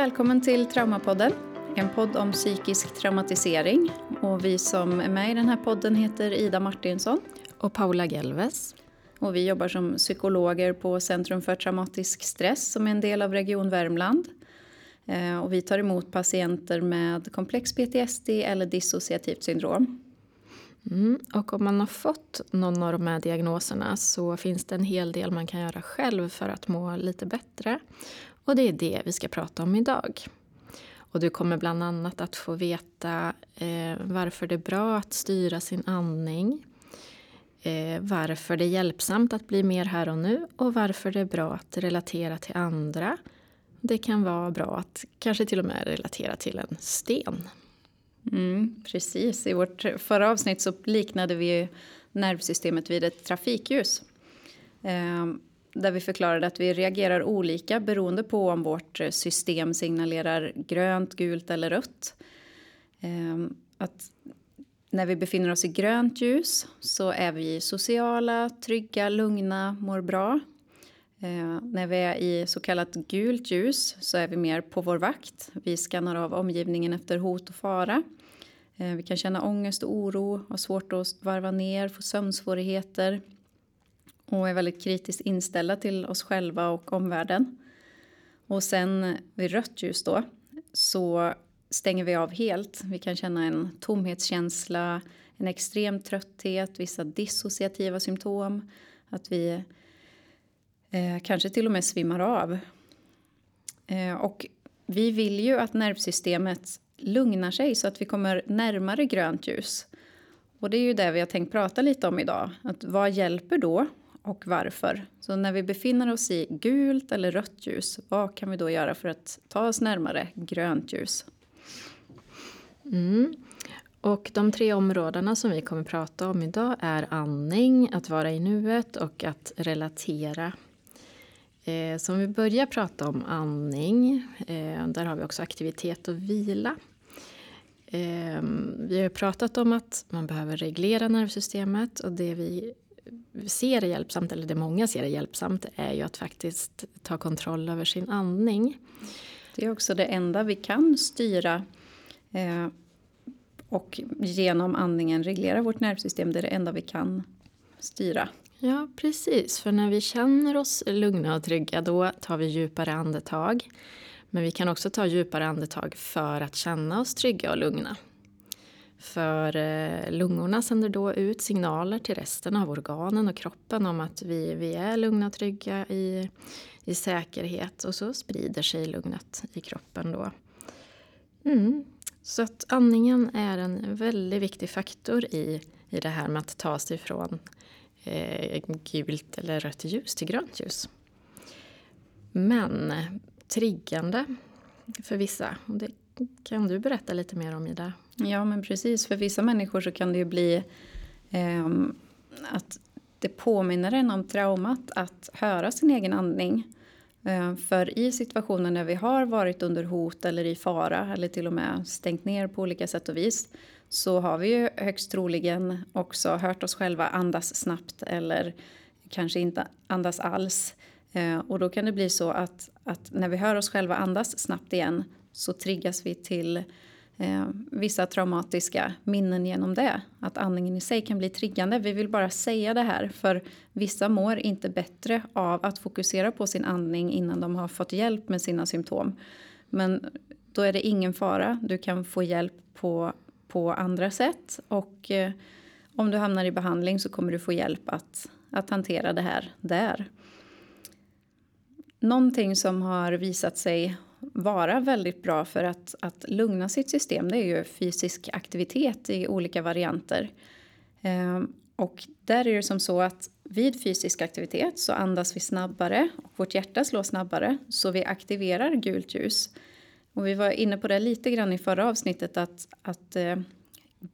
Välkommen till Traumapodden, en podd om psykisk traumatisering. Och vi som är med i den här podden heter Ida Martinsson. Och Paula Gelves. Och vi jobbar som psykologer på Centrum för traumatisk stress som är en del av Region Värmland. Eh, och vi tar emot patienter med komplex PTSD eller dissociativt syndrom. Mm, och om man har fått någon av de här diagnoserna så finns det en hel del man kan göra själv för att må lite bättre. Och det är det vi ska prata om idag. Och du kommer bland annat att få veta eh, varför det är bra att styra sin andning. Eh, varför det är hjälpsamt att bli mer här och nu och varför det är bra att relatera till andra. Det kan vara bra att kanske till och med relatera till en sten. Mm, precis, i vårt förra avsnitt så liknade vi nervsystemet vid ett trafikljus. Ehm, där vi förklarade att vi reagerar olika beroende på om vårt system signalerar grönt, gult eller rött. Ehm, att när vi befinner oss i grönt ljus så är vi sociala, trygga, lugna, mår bra. Eh, när vi är i så kallat gult ljus så är vi mer på vår vakt. Vi skannar av omgivningen efter hot och fara. Eh, vi kan känna ångest och oro, ha svårt att varva ner, få sömnsvårigheter och är väldigt kritiskt inställda till oss själva och omvärlden. Och sen vid rött ljus då så stänger vi av helt. Vi kan känna en tomhetskänsla, en extrem trötthet, vissa dissociativa symptom. Att vi eh, kanske till och med svimmar av. Eh, och vi vill ju att nervsystemet lugnar sig så att vi kommer närmare grönt ljus. Och det är ju det vi har tänkt prata lite om idag. Att vad hjälper då och varför. Så när vi befinner oss i gult eller rött ljus, vad kan vi då göra för att ta oss närmare grönt ljus? Mm. Och de tre områdena som vi kommer prata om idag är andning, att vara i nuet och att relatera. Eh, så om vi börjar prata om andning, eh, där har vi också aktivitet och vila. Eh, vi har pratat om att man behöver reglera nervsystemet och det vi ser är hjälpsamt, eller det många ser är hjälpsamt, är ju att faktiskt ta kontroll över sin andning. Det är också det enda vi kan styra eh, och genom andningen reglera vårt nervsystem. Det är det enda vi kan styra. Ja, precis. För när vi känner oss lugna och trygga då tar vi djupare andetag. Men vi kan också ta djupare andetag för att känna oss trygga och lugna. För eh, lungorna sänder då ut signaler till resten av organen och kroppen om att vi, vi är lugna och trygga i, i säkerhet och så sprider sig lugnet i kroppen då. Mm. Så att andningen är en väldigt viktig faktor i, i det här med att ta sig från eh, gult eller rött ljus till grönt ljus. Men triggande för vissa, och det kan du berätta lite mer om Ida? Ja men precis, för vissa människor så kan det ju bli eh, att det påminner en om traumat att höra sin egen andning. Eh, för i situationer när vi har varit under hot eller i fara eller till och med stängt ner på olika sätt och vis så har vi ju högst troligen också hört oss själva andas snabbt eller kanske inte andas alls. Eh, och då kan det bli så att, att när vi hör oss själva andas snabbt igen så triggas vi till eh, vissa traumatiska minnen genom det. Att andningen i sig kan bli triggande. Vi vill bara säga det här för vissa mår inte bättre av att fokusera på sin andning innan de har fått hjälp med sina symptom. Men då är det ingen fara. Du kan få hjälp på, på andra sätt och eh, om du hamnar i behandling så kommer du få hjälp att, att hantera det här där. Någonting som har visat sig vara väldigt bra för att, att lugna sitt system det är ju fysisk aktivitet i olika varianter. Ehm, och där är det som så att vid fysisk aktivitet så andas vi snabbare och vårt hjärta slår snabbare så vi aktiverar gult ljus. Och vi var inne på det lite grann i förra avsnittet att, att eh,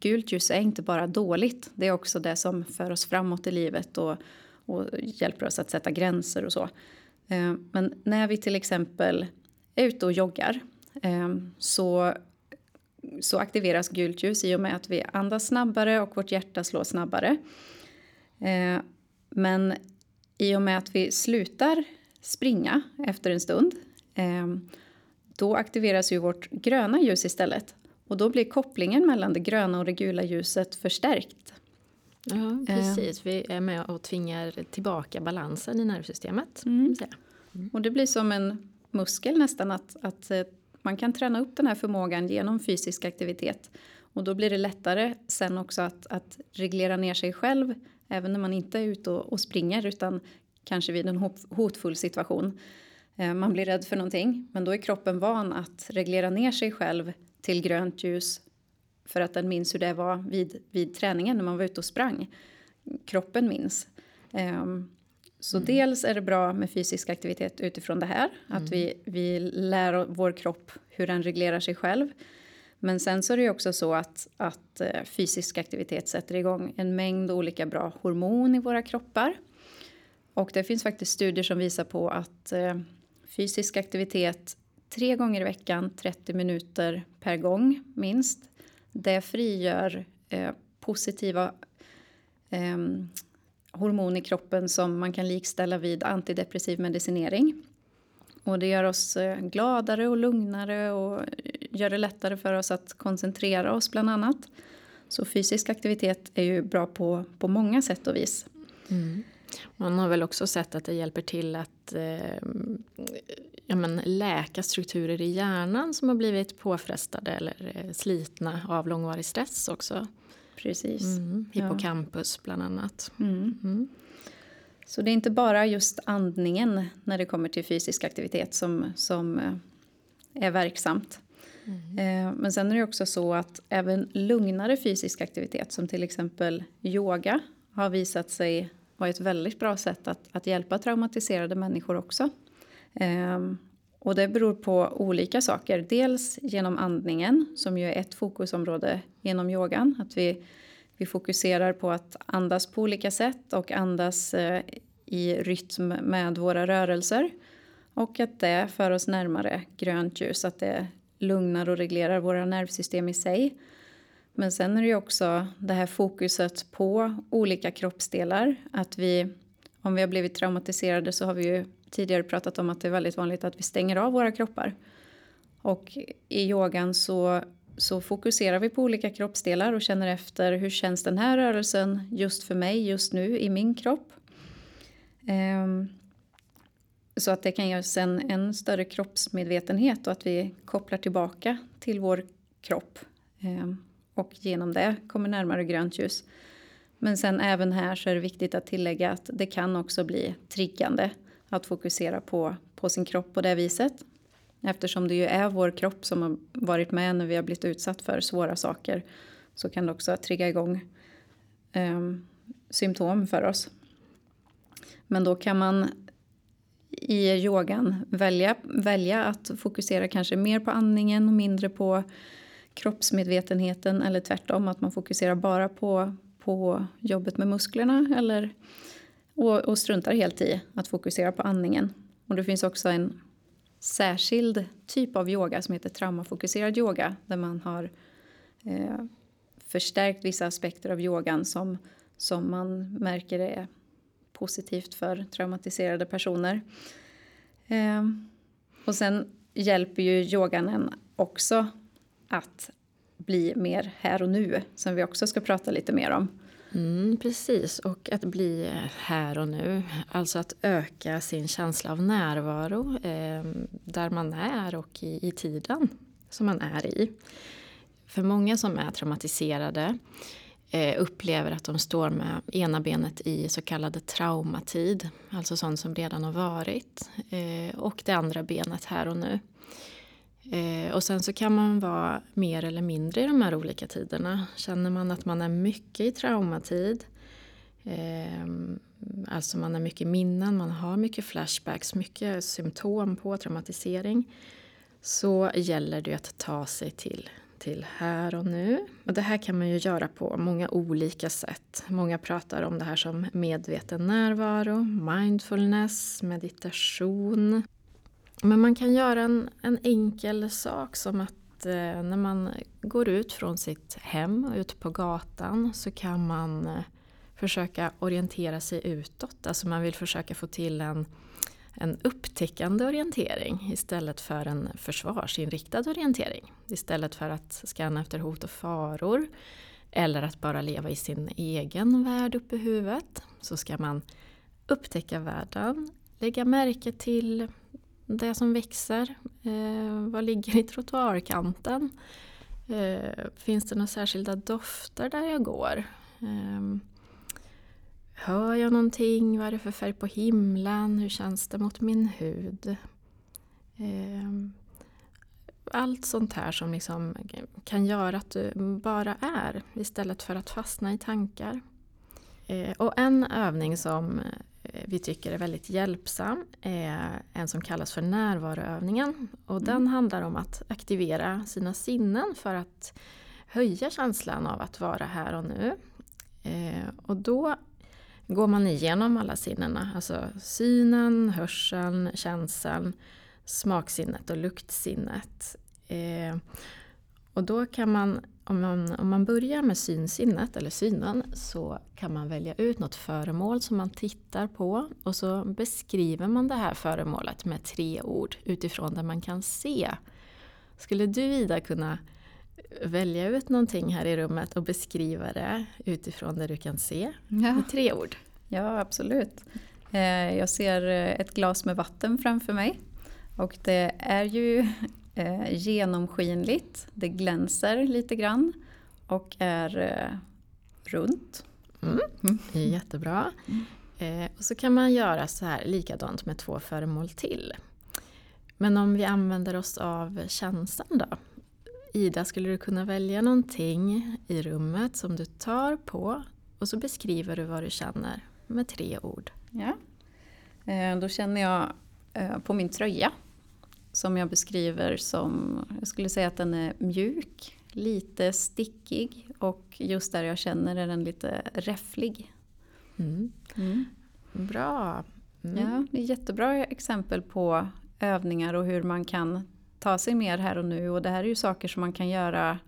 gult ljus är inte bara dåligt. Det är också det som för oss framåt i livet och, och hjälper oss att sätta gränser och så. Eh, men när vi till exempel är ute och joggar eh, så, så aktiveras gult ljus i och med att vi andas snabbare och vårt hjärta slår snabbare. Eh, men i och med att vi slutar springa efter en stund eh, då aktiveras ju vårt gröna ljus istället. Och då blir kopplingen mellan det gröna och det gula ljuset förstärkt. Ja, precis. Vi är med och tvingar tillbaka balansen i nervsystemet. Mm. Mm. Och det blir som en muskel nästan att, att eh, man kan träna upp den här förmågan genom fysisk aktivitet. Och då blir det lättare sen också att, att reglera ner sig själv även när man inte är ute och, och springer utan kanske vid en hotfull situation. Eh, man blir rädd för någonting men då är kroppen van att reglera ner sig själv till grönt ljus för att den minns hur det var vid, vid träningen när man var ute och sprang. Kroppen minns. Um, så mm. dels är det bra med fysisk aktivitet utifrån det här, mm. att vi, vi lär vår kropp hur den reglerar sig själv. Men sen så är det också så att, att uh, fysisk aktivitet sätter igång en mängd olika bra hormon i våra kroppar. Och det finns faktiskt studier som visar på att uh, fysisk aktivitet tre gånger i veckan, 30 minuter per gång minst, det frigör eh, positiva eh, hormon i kroppen som man kan likställa vid antidepressiv medicinering. Och det gör oss eh, gladare och lugnare och eh, gör det lättare för oss att koncentrera oss bland annat. Så fysisk aktivitet är ju bra på, på många sätt och vis. Mm. Man har väl också sett att det hjälper till att eh, ja, men, läka strukturer i hjärnan som har blivit påfrestade eller eh, slitna av långvarig stress också. Precis. Mm, hippocampus ja. bland annat. Mm. Mm. Så det är inte bara just andningen när det kommer till fysisk aktivitet som, som eh, är verksamt. Mm. Eh, men sen är det också så att även lugnare fysisk aktivitet som till exempel yoga har visat sig var ett väldigt bra sätt att, att hjälpa traumatiserade människor också. Ehm, och det beror på olika saker. Dels genom andningen som ju är ett fokusområde genom yogan. Att vi, vi fokuserar på att andas på olika sätt och andas eh, i rytm med våra rörelser. Och att det för oss närmare grönt ljus, att det lugnar och reglerar våra nervsystem i sig. Men sen är det ju också det här fokuset på olika kroppsdelar. Att vi, om vi har blivit traumatiserade så har vi ju tidigare pratat om att det är väldigt vanligt att vi stänger av våra kroppar. Och i yogan så, så fokuserar vi på olika kroppsdelar och känner efter hur känns den här rörelsen just för mig just nu i min kropp. Um, så att det kan ge oss en, en större kroppsmedvetenhet och att vi kopplar tillbaka till vår kropp. Um, och genom det kommer närmare grönt ljus. Men sen även här så är det viktigt att tillägga att det kan också bli triggande att fokusera på, på sin kropp på det viset. Eftersom det ju är vår kropp som har varit med när vi har blivit utsatt för svåra saker så kan det också trigga igång eh, symptom för oss. Men då kan man i yogan välja, välja att fokusera kanske mer på andningen och mindre på kroppsmedvetenheten eller tvärtom att man fokuserar bara på, på jobbet med musklerna eller och, och struntar helt i att fokusera på andningen. Och det finns också en särskild typ av yoga som heter traumafokuserad yoga där man har eh, förstärkt vissa aspekter av yogan som, som man märker är positivt för traumatiserade personer. Eh, och sen hjälper ju yogan en också att bli mer här och nu som vi också ska prata lite mer om. Mm, precis, och att bli här och nu. Alltså att öka sin känsla av närvaro eh, där man är och i, i tiden som man är i. För många som är traumatiserade eh, upplever att de står med ena benet i så kallad traumatid, alltså sånt som redan har varit, eh, och det andra benet här och nu. Eh, och sen så kan man vara mer eller mindre i de här olika tiderna. Känner man att man är mycket i traumatid, eh, alltså man är mycket minnen, man har mycket flashbacks, mycket symptom på traumatisering, så gäller det att ta sig till, till här och nu. Och det här kan man ju göra på många olika sätt. Många pratar om det här som medveten närvaro, mindfulness, meditation. Men man kan göra en, en enkel sak som att eh, när man går ut från sitt hem och ut på gatan så kan man eh, försöka orientera sig utåt. Alltså man vill försöka få till en, en upptäckande orientering istället för en försvarsinriktad orientering. Istället för att scanna efter hot och faror eller att bara leva i sin egen värld uppe i huvudet så ska man upptäcka världen, lägga märke till det som växer, eh, vad ligger i trottoarkanten, eh, finns det några särskilda dofter där jag går? Eh, hör jag någonting? Vad är det för färg på himlen? Hur känns det mot min hud? Eh, allt sånt här som liksom kan göra att du bara är istället för att fastna i tankar. Eh, och en övning som vi tycker är väldigt hjälpsam är en som kallas för närvaroövningen. Och mm. den handlar om att aktivera sina sinnen för att höja känslan av att vara här och nu. Eh, och då går man igenom alla sinnena, alltså synen, hörseln, känseln, smaksinnet och luktsinnet. Eh, och då kan man om, man, om man börjar med synsinnet, eller synen, så kan man välja ut något föremål som man tittar på och så beskriver man det här föremålet med tre ord utifrån det man kan se. Skulle du Ida kunna välja ut någonting här i rummet och beskriva det utifrån det du kan se ja. med tre ord? Ja, absolut. Eh, jag ser ett glas med vatten framför mig och det är ju eh, genomskinligt, det glänser lite grann och är eh, runt. Mm. Mm. Jättebra. Eh, och så kan man göra så här likadant med två föremål till. Men om vi använder oss av känslan då? Ida, skulle du kunna välja någonting i rummet som du tar på och så beskriver du vad du känner med tre ord. Ja. Eh, då känner jag eh, på min tröja som jag beskriver som, jag skulle säga att den är mjuk, lite stickig och just där jag känner är den lite räfflig. Mm. Mm. Bra! Mm. Ja, det är jättebra exempel på övningar och hur man kan ta sig mer här och nu och det här är ju saker som man kan göra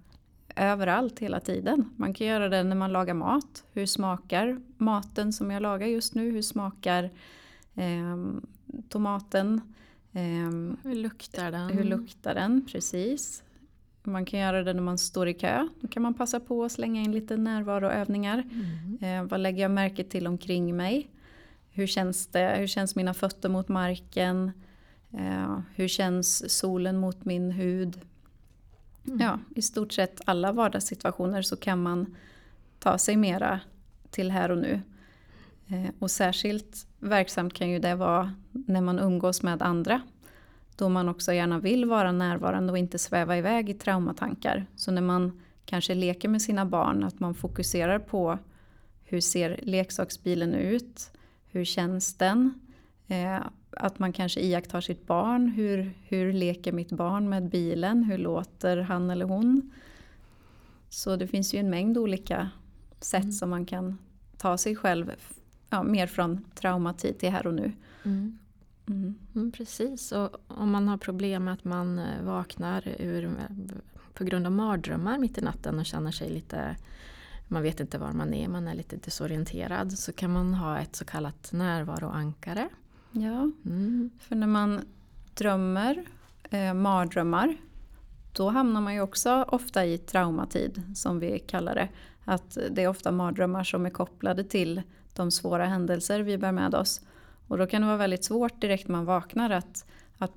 överallt hela tiden. Man kan göra det när man lagar mat. Hur smakar maten som jag lagar just nu? Hur smakar eh, tomaten? Um, hur luktar den? Hur luktar den, precis. Man kan göra det när man står i kö. Då kan man passa på att slänga in lite närvaroövningar. Mm. Eh, vad lägger jag märke till omkring mig? Hur känns det? Hur känns mina fötter mot marken? Eh, hur känns solen mot min hud? Mm. Ja, i stort sett alla vardagssituationer så kan man ta sig mera till här och nu. Eh, och särskilt verksamt kan ju det vara när man umgås med andra. Då man också gärna vill vara närvarande och inte sväva iväg i traumatankar. Så när man kanske leker med sina barn, att man fokuserar på hur ser leksaksbilen ut? Hur känns den? Eh, att man kanske iakttar sitt barn. Hur, hur leker mitt barn med bilen? Hur låter han eller hon? Så det finns ju en mängd olika sätt mm. som man kan ta sig själv ja, mer från traumatid till här och nu. Mm. Mm. Mm, precis, och om man har problem med att man eh, vaknar ur, på grund av mardrömmar mitt i natten och känner sig lite man vet inte var man är, man är lite desorienterad så kan man ha ett så kallat närvaroankare. Ja, mm. för när man drömmer eh, mardrömmar då hamnar man ju också ofta i traumatid som vi kallar det. Att det är ofta mardrömmar som är kopplade till de svåra händelser vi bär med oss. Och då kan det vara väldigt svårt direkt man vaknar att, att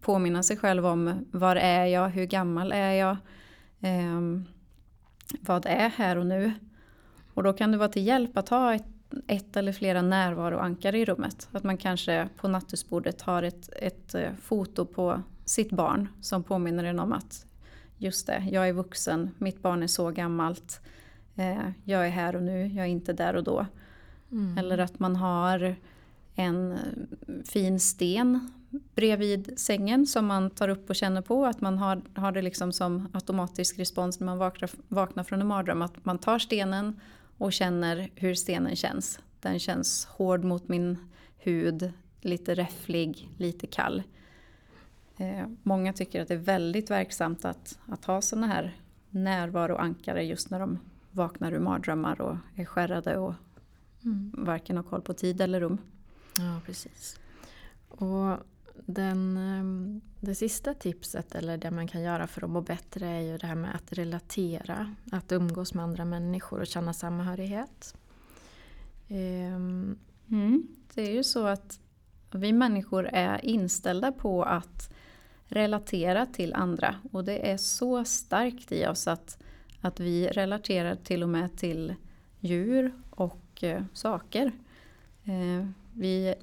påminna sig själv om var är jag, hur gammal är jag, eh, vad är här och nu. Och då kan det vara till hjälp att ha ett, ett eller flera närvaroankare i rummet. Att man kanske på nattduksbordet har ett, ett eh, foto på sitt barn som påminner en om att just det, jag är vuxen, mitt barn är så gammalt, eh, jag är här och nu, jag är inte där och då. Mm. Eller att man har en eh, fin sten bredvid sängen som man tar upp och känner på. Att man har, har det liksom som automatisk respons när man vaknar, vaknar från en mardröm. Att man tar stenen och känner hur stenen känns. Den känns hård mot min hud, lite räfflig, lite kall. Eh, många tycker att det är väldigt verksamt att, att ha sådana här närvaroankare just när de vaknar ur mardrömmar och är skärrade och mm. varken har koll på tid eller rum. Ja, precis. Och den, ehm, det sista tipset, eller det man kan göra för att må bättre, är ju det här med att relatera. Att umgås med andra människor och känna samhörighet. Mm. Det är ju så att vi människor är inställda på att relatera till andra. Och det är så starkt i oss att, att vi relaterar till och med till djur och eh, saker. Eh, vi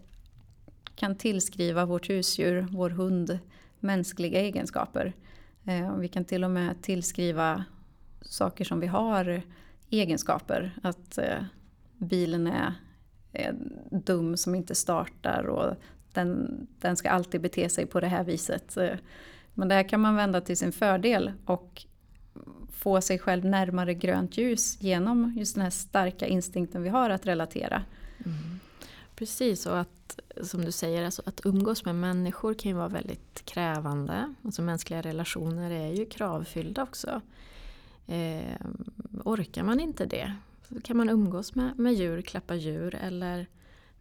kan tillskriva vårt husdjur, vår hund, mänskliga egenskaper. Eh, vi kan till och med tillskriva saker som vi har egenskaper. Att eh, bilen är, är dum som inte startar och den, den ska alltid bete sig på det här viset. Eh, men det här kan man vända till sin fördel och få sig själv närmare grönt ljus genom just den här starka instinkten vi har att relatera. Mm. Precis, och att som du säger, alltså att umgås med människor kan ju vara väldigt krävande. Alltså mänskliga relationer är ju kravfyllda också. Eh, orkar man inte det så kan man umgås med, med djur, klappa djur eller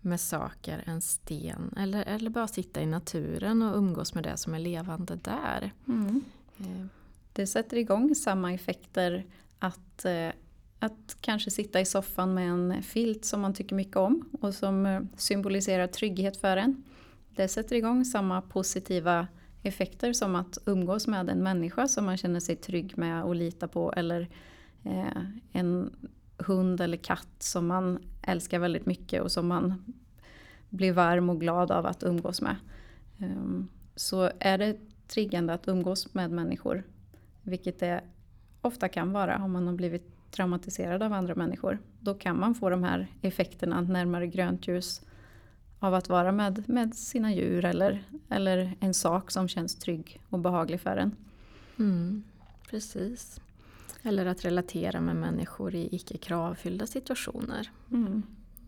med saker, en sten eller, eller bara sitta i naturen och umgås med det som är levande där. Mm. Eh. Det sätter igång samma effekter att eh, att kanske sitta i soffan med en filt som man tycker mycket om och som eh, symboliserar trygghet för en. Det sätter igång samma positiva effekter som att umgås med en människa som man känner sig trygg med och litar på eller en hund eller katt som man älskar väldigt mycket och som man blir varm och glad av att umgås med. Ehm, så är det triggande att umgås med människor, vilket det ofta kan vara om man har blivit traumatiserad av andra människor. Då kan man få de här effekterna närmare grönt ljus av att vara med, med sina djur eller, eller en sak som känns trygg och behaglig för en. Mm, precis. Eller att relatera med människor i icke kravfyllda situationer. Mm.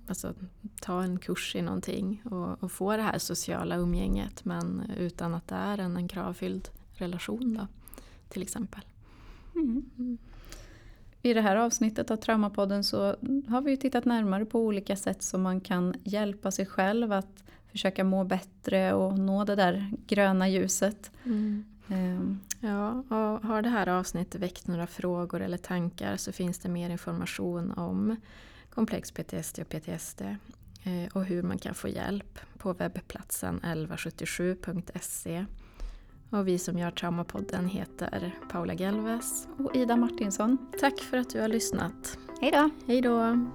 Alltså ta en kurs i någonting och, och, få det här sociala umgänget men utan att det är en, en kravfylld relation då, till exempel. Mm. mm. I det här avsnittet av Traumapodden så har vi tittat närmare på olika sätt som man kan hjälpa sig själv att försöka må bättre och nå det där gröna ljuset. Mm. Um. Ja, och har det här avsnittet väckt några frågor eller tankar så finns det mer information om komplex PTSD och PTSD eh, och hur man kan få hjälp på webbplatsen 1177.se och vi som gör Traumapodden heter Paula Gelves och Ida Martinsson. Tack för att du har lyssnat. Hej då! Hej då!